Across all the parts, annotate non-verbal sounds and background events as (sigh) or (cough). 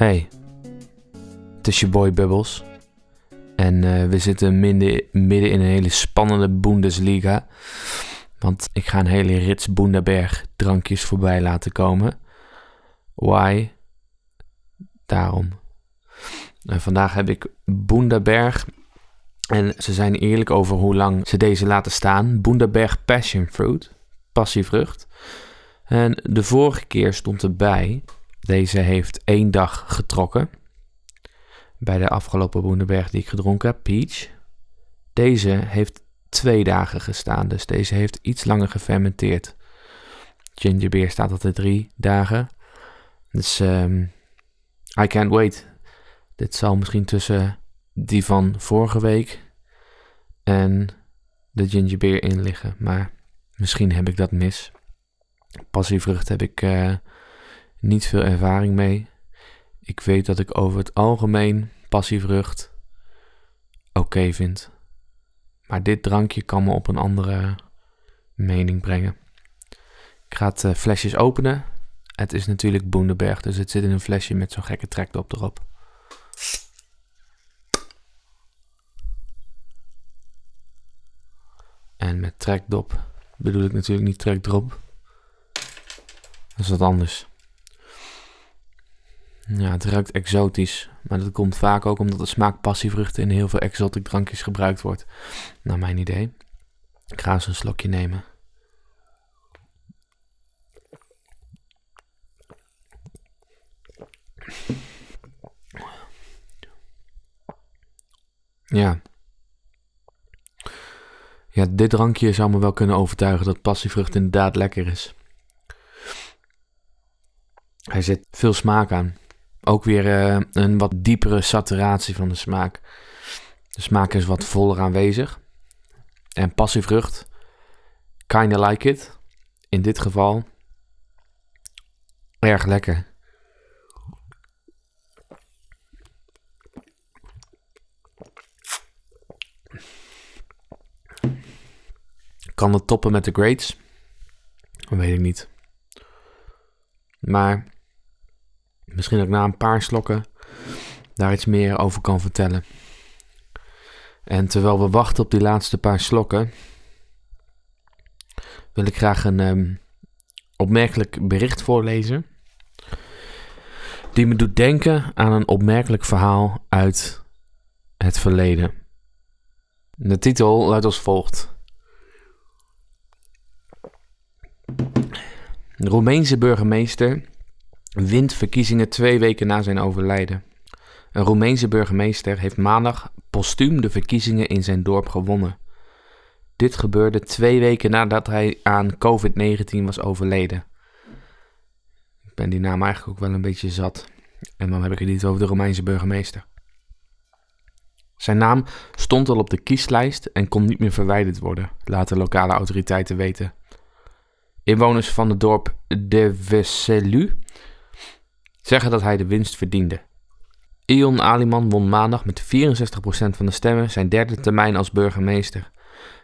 Hey, het is je boy Bubbles. En eh, we zitten midden, midden in een hele spannende Bundesliga. Want ik ga een hele rits Bundaberg drankjes voorbij laten komen. Why? Daarom. En vandaag heb ik Bundaberg. En ze zijn eerlijk over hoe lang ze deze laten staan. Bundaberg Passion Fruit. Passievrucht. En de vorige keer stond erbij. Deze heeft één dag getrokken. Bij de afgelopen Boenderberg die ik gedronken heb, Peach. Deze heeft twee dagen gestaan, dus deze heeft iets langer gefermenteerd. Gingerbeer staat altijd drie dagen. Dus um, I can't wait. Dit zal misschien tussen die van vorige week en de gingerbeer in liggen. Maar misschien heb ik dat mis. Passievrucht heb ik uh, niet veel ervaring mee. Ik weet dat ik over het algemeen passievrucht oké vind. Maar dit drankje kan me op een andere mening brengen. Ik ga het uh, flesjes openen. Het is natuurlijk Boenderberg, dus het zit in een flesje met zo'n gekke trekdop erop. En met trekdop bedoel ik natuurlijk niet trekdrop. Dat is wat anders. Ja, het ruikt exotisch. Maar dat komt vaak ook omdat de smaak passievruchten in heel veel exotic drankjes gebruikt wordt. Naar mijn idee. Ik ga eens een slokje nemen. Ja. Ja, dit drankje zou me wel kunnen overtuigen dat passievrucht inderdaad lekker is. Hij zit veel smaak aan. Ook weer uh, een wat diepere saturatie van de smaak. De smaak is wat voller aanwezig. En passievrucht, kinda like it. In dit geval erg lekker. Kan het toppen met de grades? Weet ik niet. Maar misschien ik na een paar slokken daar iets meer over kan vertellen. En terwijl we wachten op die laatste paar slokken, wil ik graag een um, opmerkelijk bericht voorlezen. Die me doet denken aan een opmerkelijk verhaal uit het verleden. De titel luidt als volgt. De Roemeense burgemeester wint verkiezingen twee weken na zijn overlijden. Een Roemeense burgemeester heeft maandag postuum de verkiezingen in zijn dorp gewonnen. Dit gebeurde twee weken nadat hij aan COVID-19 was overleden. Ik ben die naam eigenlijk ook wel een beetje zat. En dan heb ik het niet over de Romeinse burgemeester. Zijn naam stond al op de kieslijst en kon niet meer verwijderd worden, laten lokale autoriteiten weten. Inwoners van het dorp De Veselu zeggen dat hij de winst verdiende. Ion Aliman won maandag met 64% van de stemmen zijn derde termijn als burgemeester.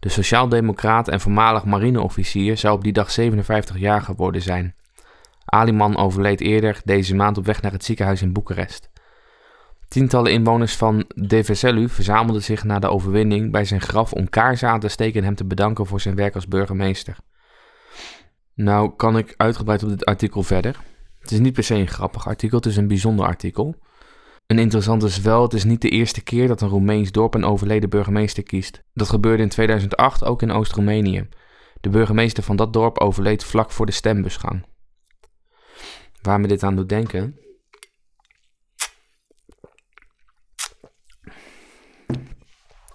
De sociaaldemocraat en voormalig marineofficier zou op die dag 57 jaar geworden zijn. Aliman overleed eerder deze maand op weg naar het ziekenhuis in Boekarest. Tientallen inwoners van De Veselu verzamelden zich na de overwinning bij zijn graf om kaarsen aan te steken en hem te bedanken voor zijn werk als burgemeester. Nou kan ik uitgebreid op dit artikel verder. Het is niet per se een grappig artikel, het is een bijzonder artikel. Een interessant is wel, het is niet de eerste keer dat een Roemeens dorp een overleden burgemeester kiest. Dat gebeurde in 2008 ook in Oost-Roemenië. De burgemeester van dat dorp overleed vlak voor de stembusgang. Waar me dit aan doet denken.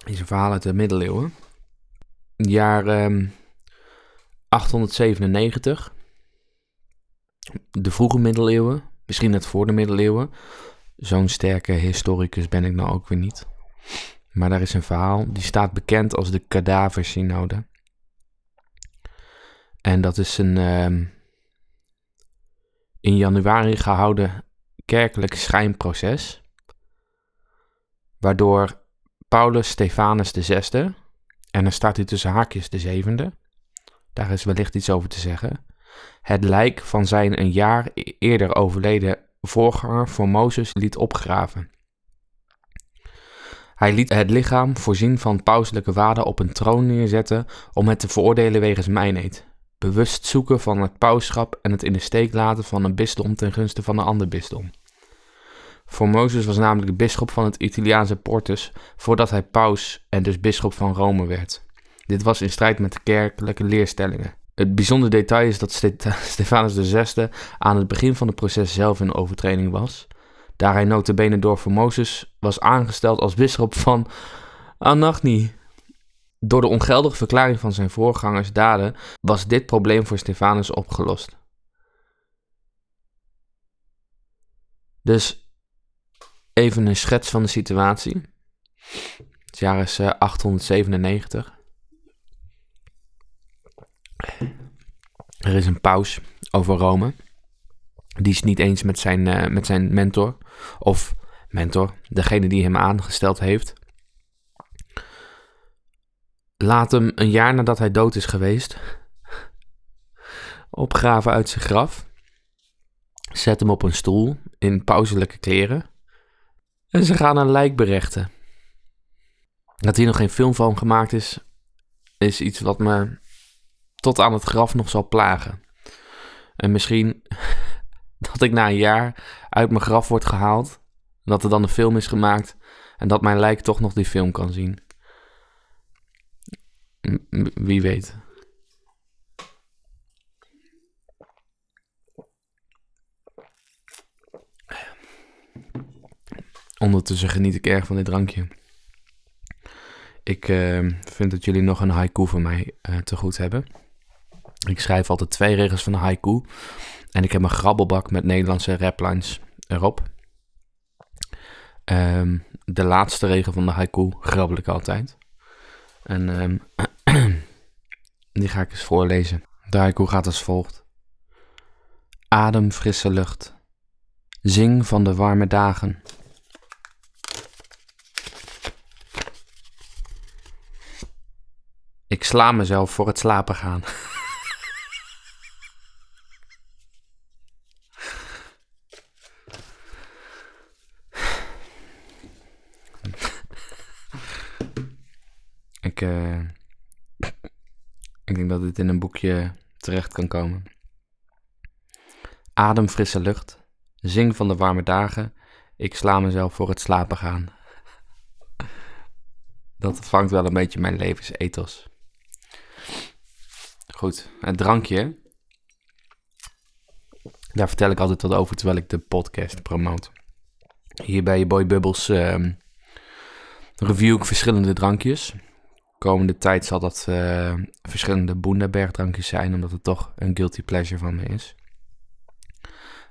Is een verhaal uit de middeleeuwen. Jaar um, 897. De vroege middeleeuwen, misschien net voor de middeleeuwen. Zo'n sterke historicus ben ik nou ook weer niet. Maar daar is een verhaal, die staat bekend als de kadaversynode. En dat is een uh, in januari gehouden kerkelijk schijnproces. Waardoor Paulus Stefanus VI, en dan staat hij tussen haakjes de zevende, daar is wellicht iets over te zeggen. Het lijk van zijn een jaar eerder overleden voorganger Formosus liet opgraven. Hij liet het lichaam voorzien van pauselijke waarden op een troon neerzetten om het te veroordelen wegens mijneed. Bewust zoeken van het pauschap en het in de steek laten van een bisdom ten gunste van een ander bisdom. Formosus was namelijk bisschop van het Italiaanse Portus voordat hij paus en dus bisschop van Rome werd. Dit was in strijd met de kerkelijke leerstellingen. Het bijzondere detail is dat (laughs) Stefanus VI aan het begin van het proces zelf in overtreding was, daar hij notabene door Formosus was aangesteld als bisschop van Anagni. Door de ongeldige verklaring van zijn voorgangers daden was dit probleem voor Stefanus opgelost. Dus even een schets van de situatie. Het jaar is 897. Er is een paus over Rome. Die is niet eens met zijn, uh, met zijn mentor. Of mentor, degene die hem aangesteld heeft. Laat hem een jaar nadat hij dood is geweest. opgraven uit zijn graf. Zet hem op een stoel in pauselijke kleren. En ze gaan een lijk berechten. Dat hier nog geen film van gemaakt is, is iets wat me tot aan het graf nog zal plagen. En misschien (laughs) dat ik na een jaar uit mijn graf word gehaald, dat er dan een film is gemaakt en dat mijn lijk toch nog die film kan zien. Wie weet. Ondertussen geniet ik erg van dit drankje. Ik uh, vind dat jullie nog een haiku van mij uh, te goed hebben. Ik schrijf altijd twee regels van de haiku. En ik heb een grabbelbak met Nederlandse raplines erop. Um, de laatste regel van de haiku grabbel ik altijd. En um, (clears throat) die ga ik eens voorlezen. De haiku gaat als volgt. Adem frisse lucht. Zing van de warme dagen. Ik sla mezelf voor het slapen gaan. (laughs) ik, uh, ik denk dat dit in een boekje terecht kan komen. Adem frisse lucht. Zing van de warme dagen. Ik sla mezelf voor het slapen gaan. (laughs) Dat vangt wel een beetje mijn levensethos. Goed, het drankje. Daar vertel ik altijd wat over terwijl ik de podcast promote. Hier bij je Boy Bubbles uh, review ik verschillende drankjes. Komende tijd zal dat uh, verschillende Boenderberg drankjes zijn, omdat het toch een guilty pleasure van me is.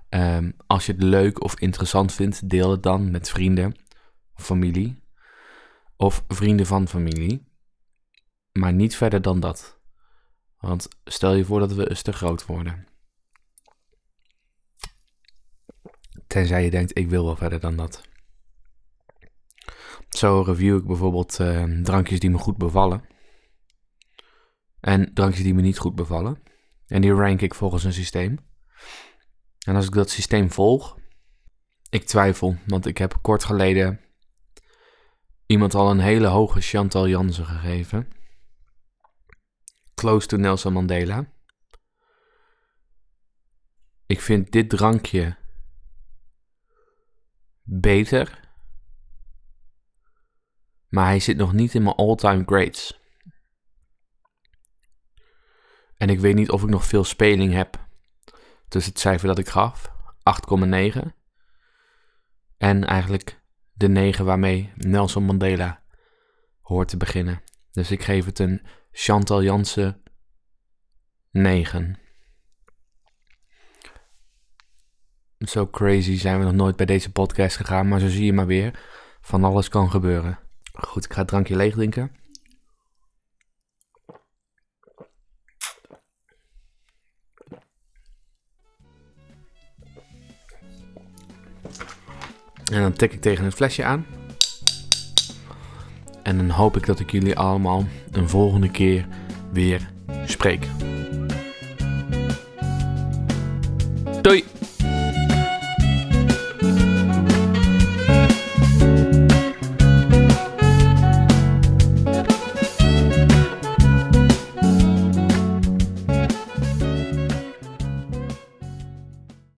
Um, als je het leuk of interessant vindt, deel het dan met vrienden of familie. Of vrienden van familie. Maar niet verder dan dat. Want stel je voor dat we eens te groot worden. Tenzij je denkt, ik wil wel verder dan dat. Zo review ik bijvoorbeeld uh, drankjes die me goed bevallen. En drankjes die me niet goed bevallen. En die rank ik volgens een systeem. En als ik dat systeem volg, ik twijfel, want ik heb kort geleden iemand al een hele hoge Chantal Jansen gegeven. Close to Nelson Mandela. Ik vind dit drankje beter. Maar hij zit nog niet in mijn all-time greats. En ik weet niet of ik nog veel speling heb tussen het cijfer dat ik gaf, 8,9, en eigenlijk de 9 waarmee Nelson Mandela hoort te beginnen. Dus ik geef het een Chantal Jansen 9. Zo crazy zijn we nog nooit bij deze podcast gegaan, maar zo zie je maar weer. Van alles kan gebeuren. Goed, ik ga het drankje leeg drinken. En dan tik ik tegen het flesje aan. En dan hoop ik dat ik jullie allemaal een volgende keer weer spreek.